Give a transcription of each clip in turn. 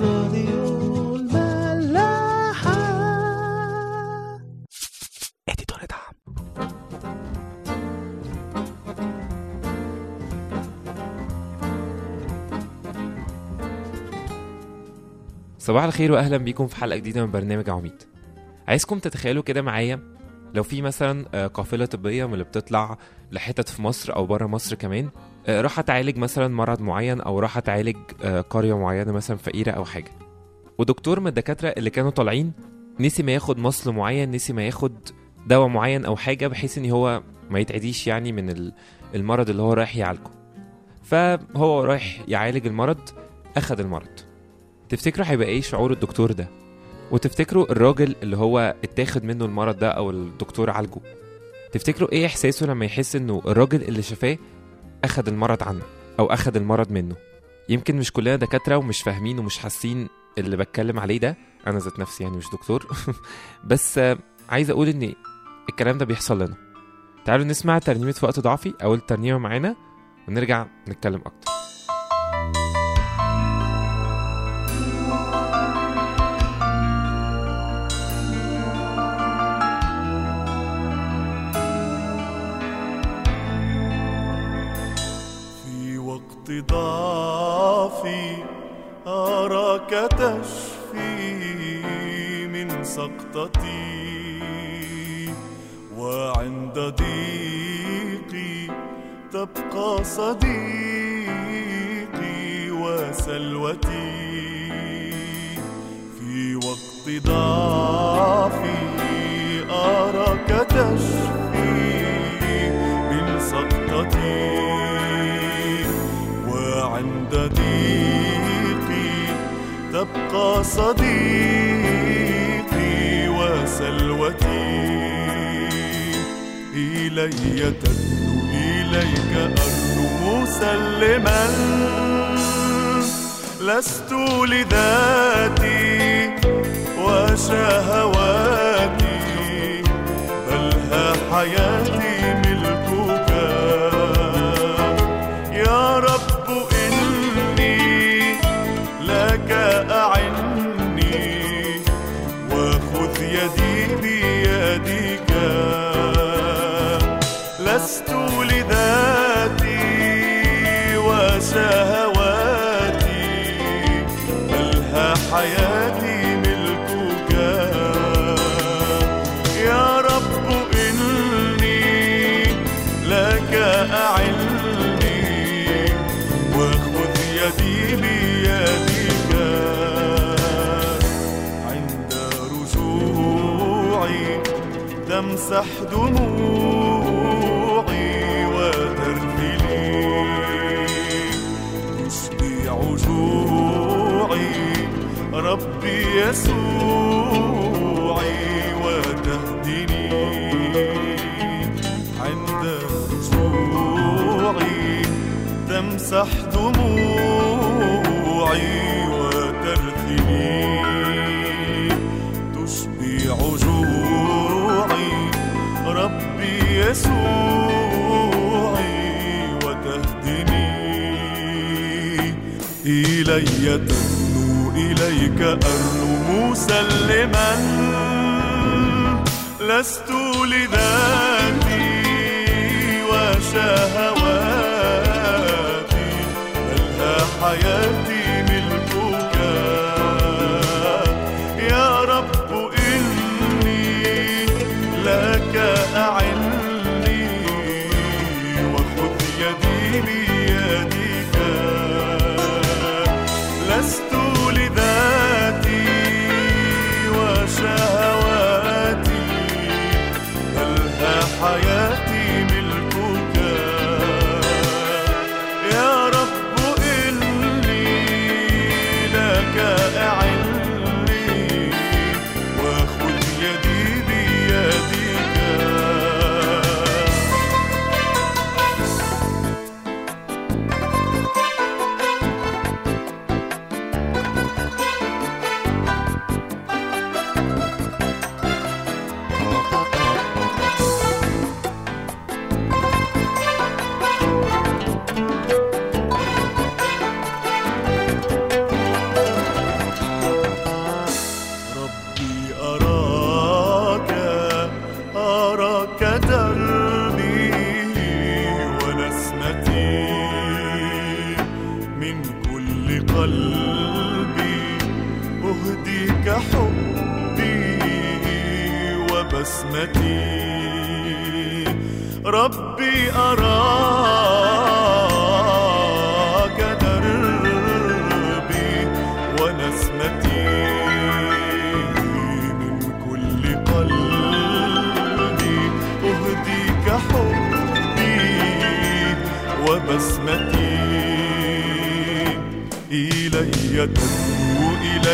راديو الملاحة. دعم صباح الخير واهلا بيكم في حلقة جديدة من برنامج عميد. عايزكم تتخيلوا كده معايا؟ لو في مثلا آه، قافلة طبية من اللي بتطلع لحتت في مصر أو بره مصر كمان راح تعالج مثلا مرض معين أو راح تعالج آه، قرية معينة مثلا فقيرة أو حاجة. ودكتور من الدكاترة اللي كانوا طالعين نسي ما ياخد مصل معين نسي ما ياخد دواء معين أو حاجة بحيث إن هو ما يتعديش يعني من ال- المرض اللي هو رايح يعالجه. فهو رايح يعالج المرض أخد المرض. تفتكروا هيبقى إيه شعور الدكتور ده؟ وتفتكروا الراجل اللي هو اتاخد منه المرض ده أو الدكتور عالجه؟ تفتكروا إيه إحساسه لما يحس إنه الراجل اللي شفاه اخد المرض عنه أو اخد المرض منه. يمكن مش كلنا دكاترة ومش فاهمين ومش حاسين اللي بتكلم عليه ده أنا ذات نفسي يعني مش دكتور. بس عايز أقول إن الكلام ده بيحصل لنا. تعالوا نسمع ترنيمة في وقت ضعفي اول ترنيمه معانا ونرجع نتكلم أكتر. وقت ضعفي أراك تشفي من سقطتي. وعند ضيقي تبقى صديقي وسلوتي. في وقت ضعفي أراك تشفي تبقى صديقي وسلوتي. إلي تدنو إليك أرنو مسلما. لست لذاتي وشهواتي بل ها حياتي تمسح دموعي وترثلي تشبع جوعي ربي يسوعي عند تمسح دموعي يسوعي وتهدني إلي تدنو إليك أرنو مسلما لست لذاتي وشهواتي بل حياتي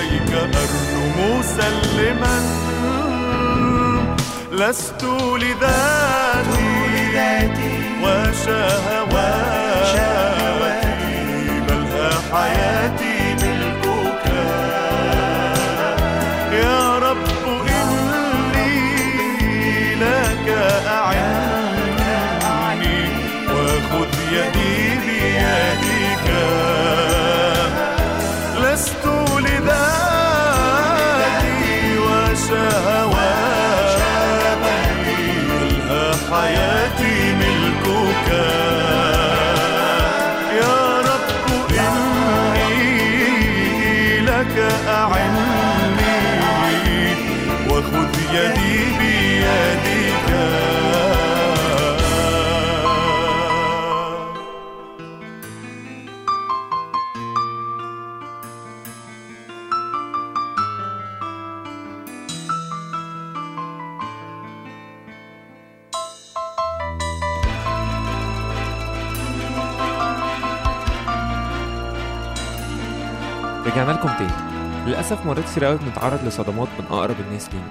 إليك أرنو مسلما لست لذاتي. وشهواتي. مرات كتير قوي بنتعرض لصدمات من أقرب الناس لينا.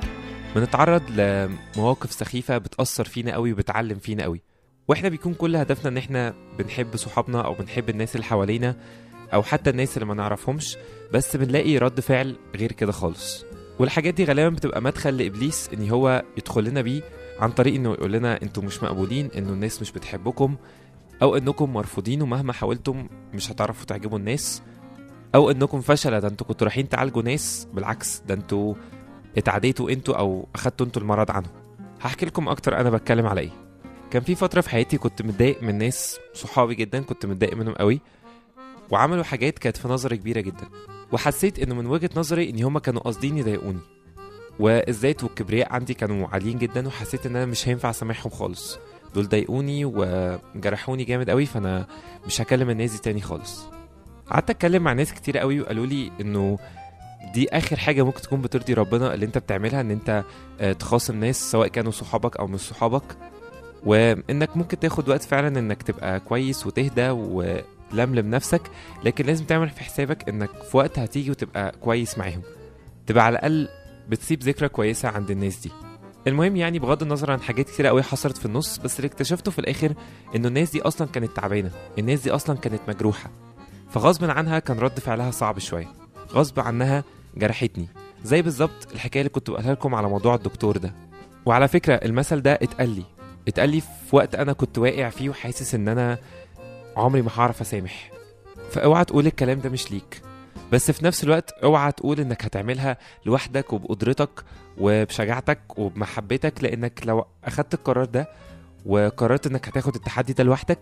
بنتعرض لمواقف سخيفة بتأثر فينا قوي وبتعلم فينا قوي. وإحنا بيكون كل هدفنا إن إحنا بنحب صحابنا أو بنحب الناس اللي حوالينا أو حتى الناس اللي ما نعرفهمش بس بنلاقي رد فعل غير كده خالص. والحاجات دي غالبا بتبقى مدخل لإبليس إن هو يدخل لنا بيه عن طريق إنه يقول لنا أنتوا مش مقبولين إنه الناس مش بتحبكم أو إنكم مرفوضين ومهما حاولتم مش هتعرفوا تعجبوا الناس. أو إنكم فشلة ده أنتوا كنتوا رايحين تعالجوا ناس. بالعكس ده أنتوا اتعديتوا أنتوا أو أخدتوا أنتوا المرض عنهم. هحكي لكم أكتر أنا بتكلم على إيه. كان في فترة في حياتي كنت متضايق من ناس صحابي جدا كنت متضايق منهم قوي وعملوا حاجات كانت في نظري كبيرة جدا. وحسيت انه من وجهة نظري إن هما كانوا قاصدين يضايقوني. والذات والكبرياء عندي كانوا عاليين جدا وحسيت إن أنا مش هينفع أسامحهم خالص. دول ضايقوني وجرحوني جامد قوي فأنا مش هكلم الناس دي تاني خالص. قعدت اتكلم مع ناس كتير قوي وقالوا لي انه دي اخر حاجة ممكن تكون بترضي ربنا اللي انت بتعملها ان انت آه، تخاصم ناس سواء كانوا صحابك أو مش صحابك وانك ممكن تاخد وقت فعلا انك تبقى كويس وتهدى ولملم نفسك لكن لازم تعمل في حسابك انك في وقت هتيجي وتبقى كويس معاهم. تبقى على الأقل بتسيب ذكرى كويسة عند الناس دي. المهم يعني بغض النظر عن حاجات كتير قوي حصلت في النص بس اللي اكتشفته في الآخر إنه الناس دي أصلا كانت تعبانة الناس دي أصلا كانت مجروحة. فغصب عنها كان رد فعلها صعب شوية. غصب عنها جرحتني. زي بالظبط الحكاية اللي كنت بقولها لكم على موضوع الدكتور ده. وعلى فكرة المثل ده اتقال لي. اتقال لي في وقت أنا كنت واقع فيه وحاسس إن أنا عمري ما هعرف أسامح. فأوعى تقول الكلام ده مش ليك. بس في نفس الوقت أوعى تقول إنك هتعملها لوحدك وبقدرتك وبشجاعتك وبمحبتك لأنك لو أخدت القرار ده وقررت إنك هتاخد التحدي ده لوحدك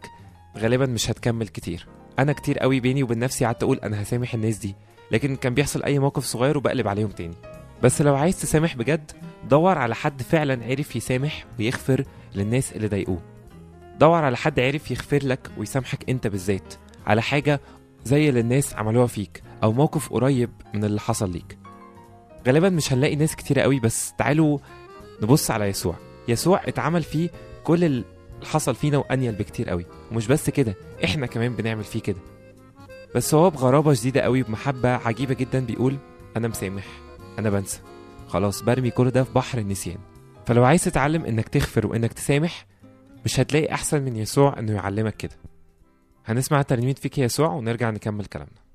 غالبا مش هتكمل كتير. أنا كتير قوي بيني وبين نفسي قعدت أقول أنا هسامح الناس دي لكن كان بيحصل أي موقف صغير وبقلب عليهم تاني. بس لو عايز تسامح بجد دور على حد فعلا عرف يسامح ويغفر للناس اللي ضايقوه. دور على حد عرف يغفر لك ويسامحك أنت بالذات على حاجة زي اللي الناس عملوها فيك أو موقف قريب من اللي حصل ليك. غالبا مش هنلاقي ناس كتير قوي بس تعالوا نبص على يسوع. يسوع اتعمل فيه كل حصل فينا وأنيل بكتير قوي. ومش بس كده إحنا كمان بنعمل فيه كده. بس هو بغرابة شديدة قوي بمحبة عجيبة جدا بيقول أنا مسامح أنا بنسى. خلاص برمي كل ده في بحر النسيان. فلو عايز تتعلم إنك تغفر وإنك تسامح مش هتلاقي أحسن من يسوع إنه يعلمك كده. هنسمع ترنيمة فيك يسوع ونرجع نكمل كلامنا.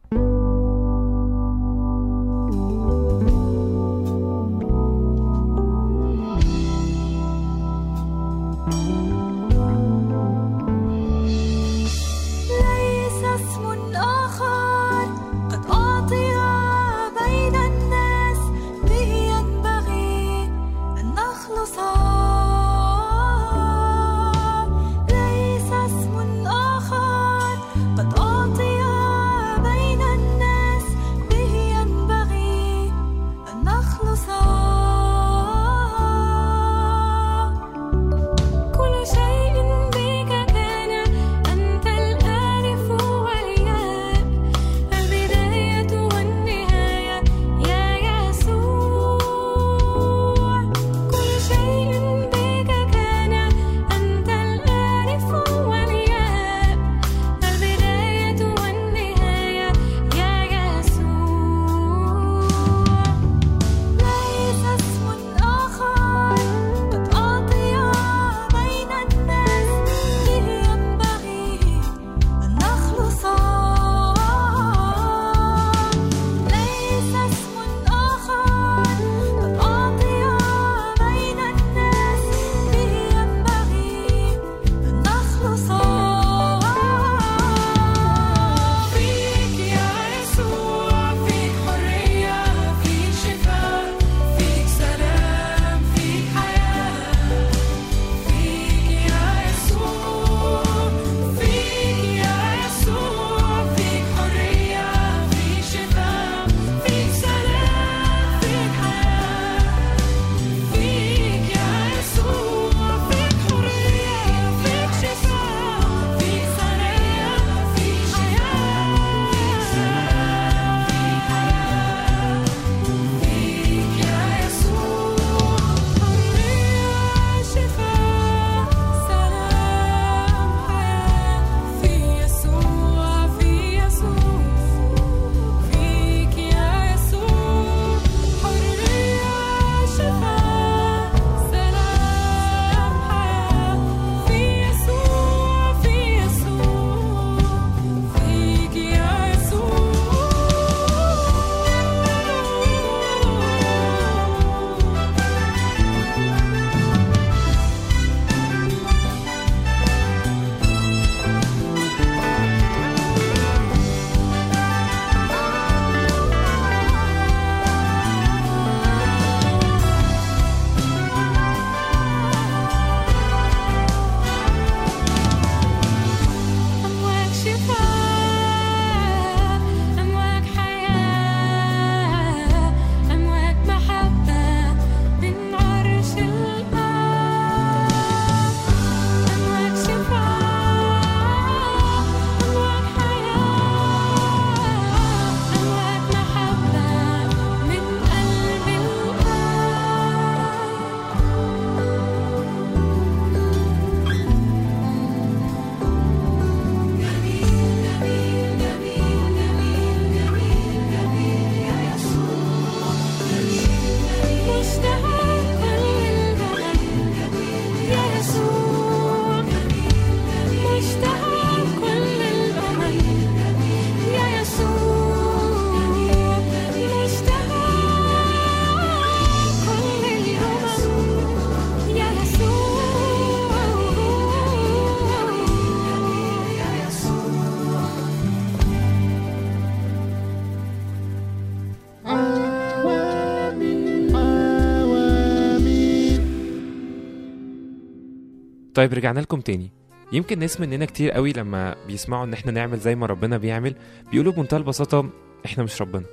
طيب رجعنا لكم تاني. يمكن ناس مننا كتير قوي لما بيسمعوا إن إحنا نعمل زي ما ربنا بيعمل بيقولوا بمنتهى البساطة إحنا مش ربنا.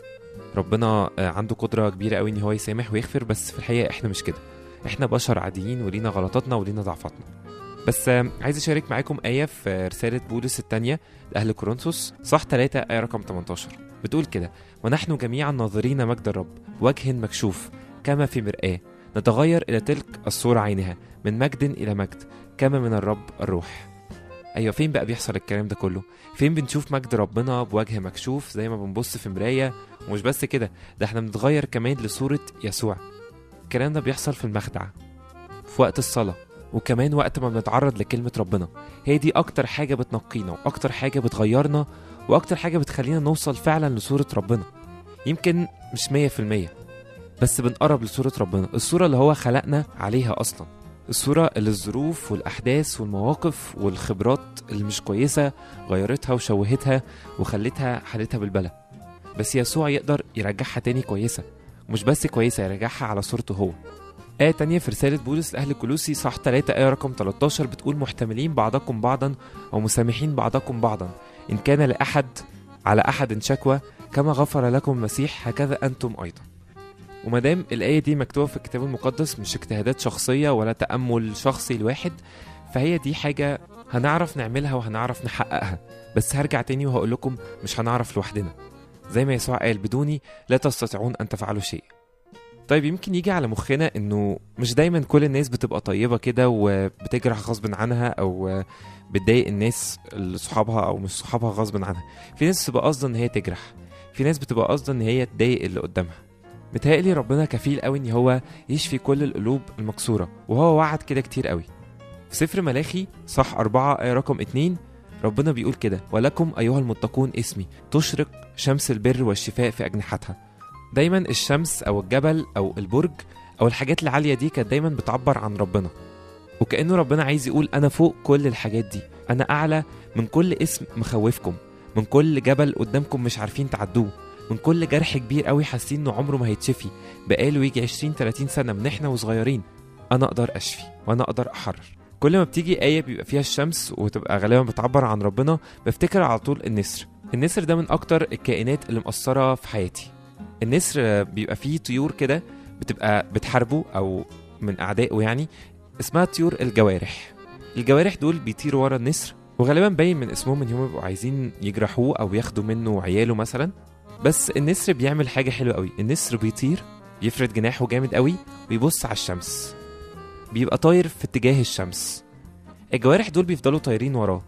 ربنا آه، عنده قدرة كبيرة قوي إن هو يسامح ويغفر بس في الحقيقة إحنا مش كده. إحنا بشر عاديين ولينا غلطاتنا ولينا ضعفاتنا. بس آه، عايز أشارك معاكم آية في رسالة بولس الثانية لأهل كورنثوس صح 3 آية رقم 18 بتقول كده ونحن جميعا ناظرين مجد الرب وجه مكشوف كما في مرآة. نتغير إلى تلك الصورة عينها من مجد إلى مجد. كما من الرب الروح. أيوة فين بقى بيحصل الكلام ده كله؟ فين بنشوف مجد ربنا بوجه مكشوف زي ما بنبص في مراية؟ ومش بس كده ده إحنا بنتغير كمان لصورة يسوع. الكلام ده بيحصل في المخدع في وقت الصلاة وكمان وقت ما بنتعرض لكلمة ربنا. هي دي أكتر حاجة بتنقينا وأكتر حاجة بتغيرنا وأكتر حاجة بتخلينا نوصل فعلا لصورة ربنا. يمكن مش مية في المية بس بنقرب لصورة ربنا الصورة اللي هو خلقنا عليها أصلا. الصورة اللي الظروف والأحداث والمواقف والخبرات اللي مش كويسة غيرتها وشوهتها وخلتها حالتها بالبلا بس يسوع يقدر يرجعها تاني كويسة. ومش بس كويسة يرجعها على صورته هو. آية تانية في رسالة بولس لأهل كولوسي صح 3 آية رقم 13 بتقول محتملين بعضكم بعضا أو مسامحين بعضكم بعضا. إن كان لأحد على أحد شكوى كما غفر لكم المسيح هكذا أنتم أيضا. ومادام الآية دي مكتوبة في الكتاب المقدس مش اجتهادات شخصية ولا تأمل شخصي لواحد فهي دي حاجة هنعرف نعملها وهنعرف نحققها. بس هرجع تاني وهقول لكم مش هنعرف لوحدنا. زي ما يسوع قال بدوني لا تستطيعون أن تفعلوا شيء. طيب يمكن يجي على مخنا إنه مش دايما كل الناس بتبقى طيبة كده وبتجرح غصب عنها أو بتضايق الناس اللي صحابها أو مش صحابها غصب عنها. في ناس بتبقى قصدا إن هي تجرح. في ناس بتبقى قصدا إن هي تضايق اللي قدامها. متهيألي ربنا كفيل قوي إن هو يشفي كل القلوب المكسورة وهو وعد كده كتير قوي. في سفر ملاخي صح أربعة آية رقم اتنين ربنا بيقول كده ولكم أيها المتقون اسمي تشرق شمس البر والشفاء في أجنحتها. دايما الشمس أو الجبل أو البرج أو الحاجات العالية دي كانت دايما بتعبر عن ربنا. وكأنه ربنا عايز يقول أنا فوق كل الحاجات دي أنا أعلى من كل اسم مخوفكم من كل جبل قدامكم مش عارفين تعدوه. من كل جرح كبير قوي حاسين إنه عمره ما هيتشفي. بقاله يجي 20 30 سنة من إحنا وصغيرين. أنا أقدر أشفي وأنا أقدر أحرر. كل ما بتيجي آية بيبقى فيها الشمس وتبقى غالبا بتعبر عن ربنا بفتكر على طول النسر. النسر ده من أكتر الكائنات اللي مأثرة في حياتي. النسر بيبقى فيه طيور كده بتبقى بتحاربه أو من أعدائه يعني اسمها طيور الجوارح. الجوارح دول بيطيروا ورا النسر وغالبا باين من اسمهم إن هم بيبقوا عايزين يجرحوه أو ياخدوا منه عياله مثلا. بس النسر بيعمل حاجة حلوة قوي. النسر بيطير بيفرد جناحه جامد قوي ويبص على الشمس. بيبقى طاير في اتجاه الشمس. الجوارح دول بيفضلوا طايرين وراه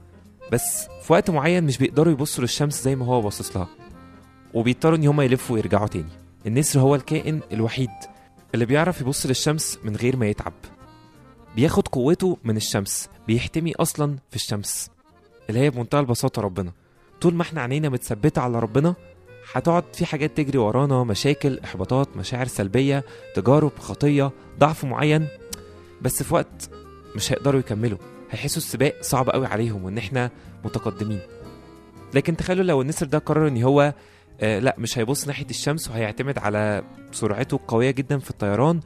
بس في وقت معين مش بيقدروا يبصوا للشمس زي ما هو باصص لها وبيضطروا إن هما يلفوا ويرجعوا تاني. النسر هو الكائن الوحيد اللي بيعرف يبص للشمس من غير ما يتعب. بياخد قوته من الشمس بيحتمي أصلا في الشمس اللي هي بمنتهى البساطة ربنا. طول ما إحنا عينينا متثبتة على ربنا هتقعد في حاجات تجري ورانا مشاكل احباطات مشاعر سلبية تجارب خطية ضعف معين. بس في وقت مش هيقدروا يكملوا. هيحسوا السباق صعب قوي عليهم وإن إحنا متقدمين. لكن تخيلوا لو النسر ده قرر إن هو آه لأ مش هيبص ناحية الشمس وهيعتمد على سرعته القوية جدا في الطيران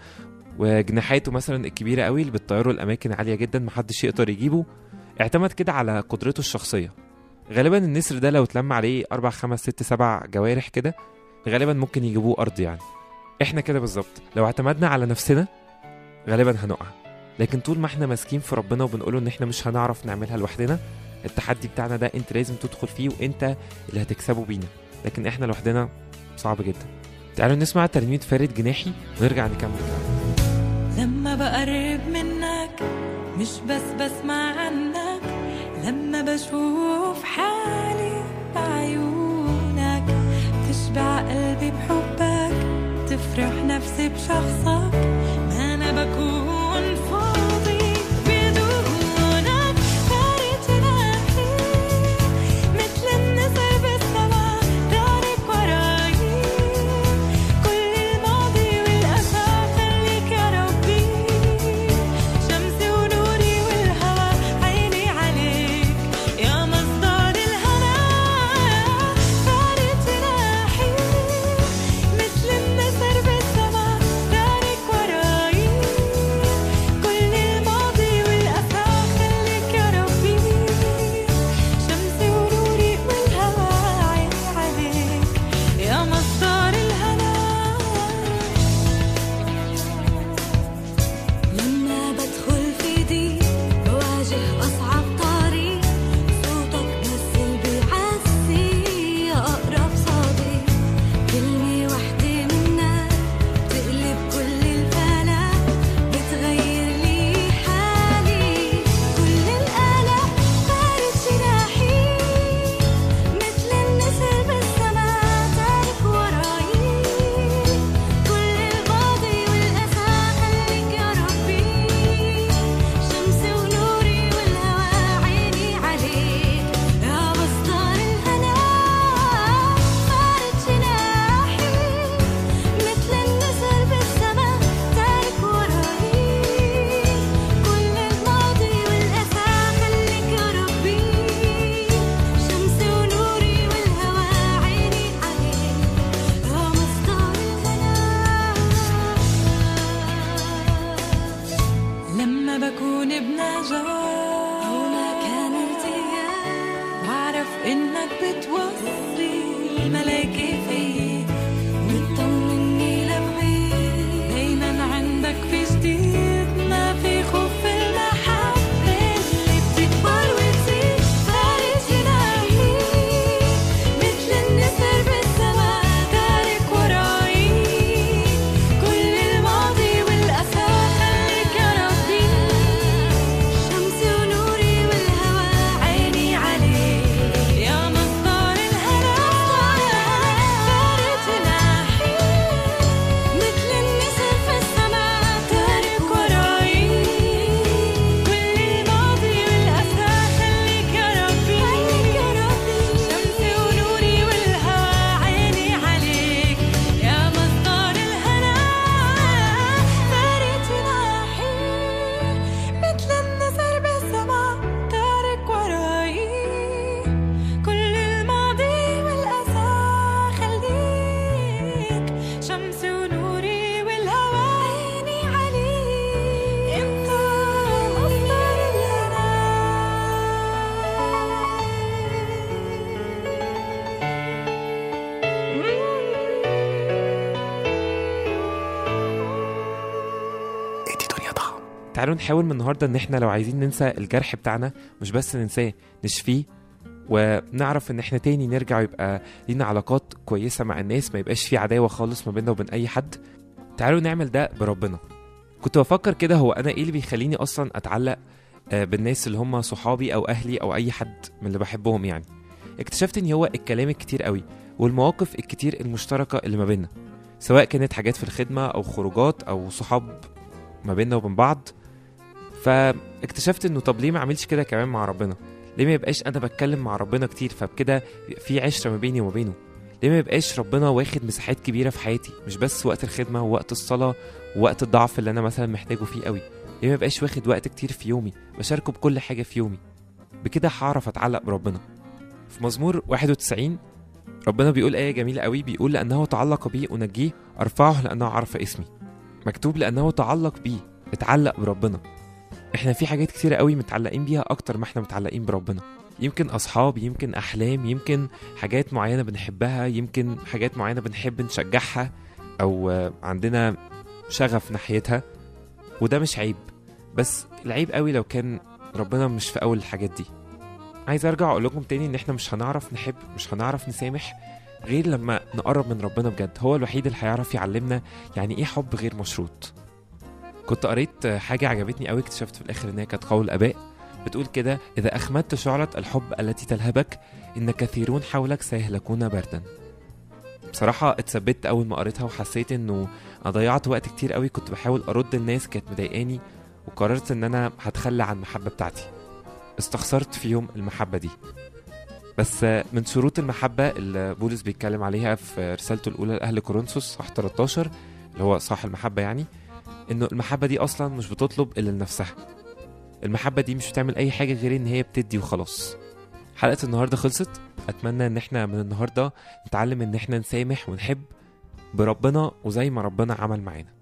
وجناحاته مثلا الكبيرة قوي اللي بتطيره الاماكن عالية جدا محدش يقدر يجيبه. اعتمد كده على قدرته الشخصية. غالبا النسر ده لو اتلم عليه أربع خمس ست سبع جوارح كده غالبا ممكن يجيبوه أرض يعني. إحنا كده بالظبط. لو اعتمدنا على نفسنا غالبا هنقع. لكن طول ما إحنا ماسكين في ربنا وبنقوله إن إحنا مش هنعرف نعملها لوحدنا التحدي بتاعنا ده أنت لازم تدخل فيه وأنت اللي هتكسبه بينا. لكن إحنا لوحدنا صعب جدا. تعالوا نسمع ترنيمة فارد جناحي ونرجع نكمل. لما بقرب منك مش بس بسمع عنك لما بشوف حالي بعيونك تشبع قلبي بحبك تفرح نفسي بشخصك. ما أنا بكون تعالوا نحاول من النهارده ان إحنا لو عايزين ننسى الجرح بتاعنا مش بس ننساه نشفيه ونعرف ان إحنا تاني نرجع يبقى لينا علاقات كويسة مع الناس ما يبقاش في عداوة خالص ما بيننا وبين أي حد. تعالوا نعمل ده بربنا. كنت بفكر كده هو أنا إيه اللي بيخليني أصلا أتعلق آه، بالناس اللي هم صحابي أو أهلي أو أي حد من اللي بحبهم يعني؟ اكتشفت إن هو الكلام الكتير قوي والمواقف الكتير المشتركة اللي ما بيننا سواء كانت حاجات في الخدمة أو خروجات أو صحاب ما بيننا وبين بعض. فاكتشفت إنه طب ليه ما اعملش كده كمان مع ربنا؟ ليه ما يبقاش أنا بتكلم مع ربنا كتير؟ فبكده في عشرة ما بيني وما بينه. ليه ما يبقاش ربنا واخد مساحات كبيرة في حياتي؟ مش بس وقت الخدمة ووقت الصلاة ووقت الضعف اللي أنا مثلا محتاجه فيه قوي. ليه ما يبقاش واخد وقت كتير في يومي؟ بشاركه بكل حاجة في يومي. بكده هعرف أتعلق بربنا. في مزمور 91 ربنا بيقول آية جميلة قوي بيقول لأنه تعلق بي أنجيه أرفعه لأنه عرف اسمي. مكتوب لأنه تعلق بي اتعلق بربنا. إحنا في حاجات كتيرة قوي متعلقين بيها أكتر ما إحنا متعلقين بربنا. يمكن أصحاب يمكن أحلام يمكن حاجات معينة بنحبها يمكن حاجات معينة بنحب نشجعها آه، عندنا شغف ناحيتها وده مش عيب. بس العيب قوي لو كان ربنا مش في أول الحاجات دي. عايز أرجع أقول لكم تاني إن إحنا مش هنعرف نحب مش هنعرف نسامح غير لما نقرب من ربنا بجد. هو الوحيد اللي هيعرف يعلمنا يعني إيه حب غير مشروط. كنت قريت حاجة عجبتني قوي اكتشفت في الآخر إن هي كانت قول الآباء بتقول كده إذا أخمدت شعلة الحب التي تلهبك إن كثيرون حولك سيهلكون بردا. بصراحة اتثبت أول ما قريتها وحسيت إنه أنا ضيعت وقت كتير قوي كنت بحاول أرد الناس كانت مضايقاني وقررت إن أنا هتخلى عن المحبة بتاعتي. استخسرت في يوم المحبة دي. بس من شروط المحبة اللي بولس بيتكلم عليها في رسالته الأولى لأهل كورنثوس صح 13 اللي هو صح المحبة يعني إنه المحبة دي أصلا مش بتطلب إلا لنفسها. المحبة دي مش بتعمل أي حاجة غير إن هي بتدي وخلاص. حلقة النهاردة خلصت. أتمنى إن إحنا من النهاردة نتعلم إن إحنا نسامح ونحب بربنا وزي ما ربنا عمل معانا.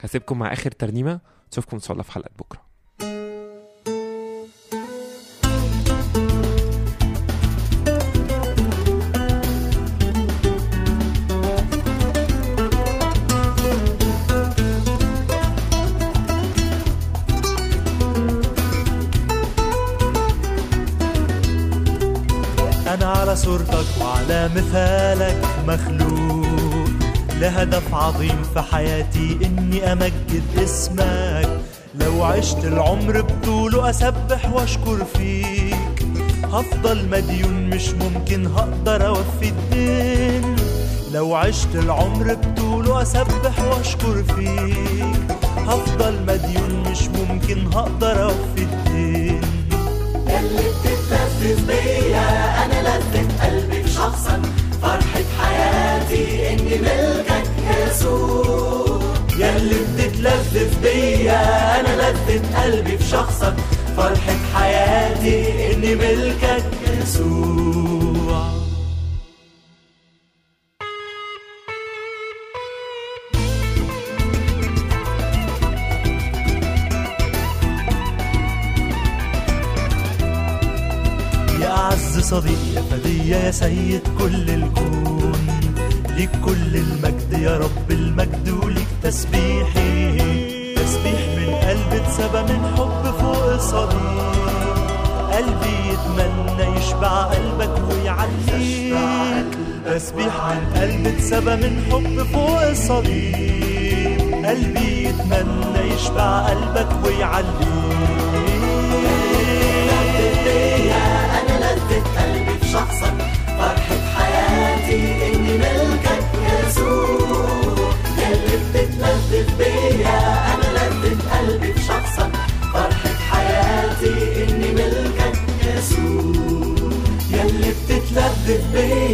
هسيبكم مع آخر ترنيمة. نشوفكم إن شاء الله في حلقة بكرة. عظيم في حياتي إني أمجد اسمك. لو عشت العمر بطوله أسبح وأشكر فيك. هفضل مديون مش ممكن هقدر أوفي الدين. لو عشت العمر بطوله أسبح وأشكر فيك. هفضل مديون مش ممكن هقدر أوفي الدين. ياللي بتتلذذ بيا أنا لذة لذة قلبي في شخصك فرحة حياتي إني ملكك يسوع. صديق يا فدية يا سيد كل الكون. ليك كل المجد يا رب المجد وليك تسبيحي. تسبيح من قلب اتسبى من حب فوق الصليب. قلبي يتمنى يشبع قلبك ويعليك. تسبيح من قلب اتسبى من حب فوق الصليب. قلبي يتمنى يشبع قلبك ويعليك. أنا لذة قلبي في شخصك.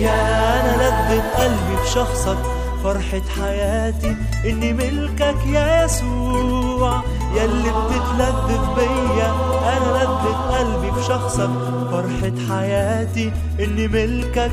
بيا أنا لذة قلبي في شخصك فرحة حياتي إني ملكك يا يسوع ياللي بتتلذذ بيا أنا لذة قلبي في شخصك فرحة حياتي إني ملكك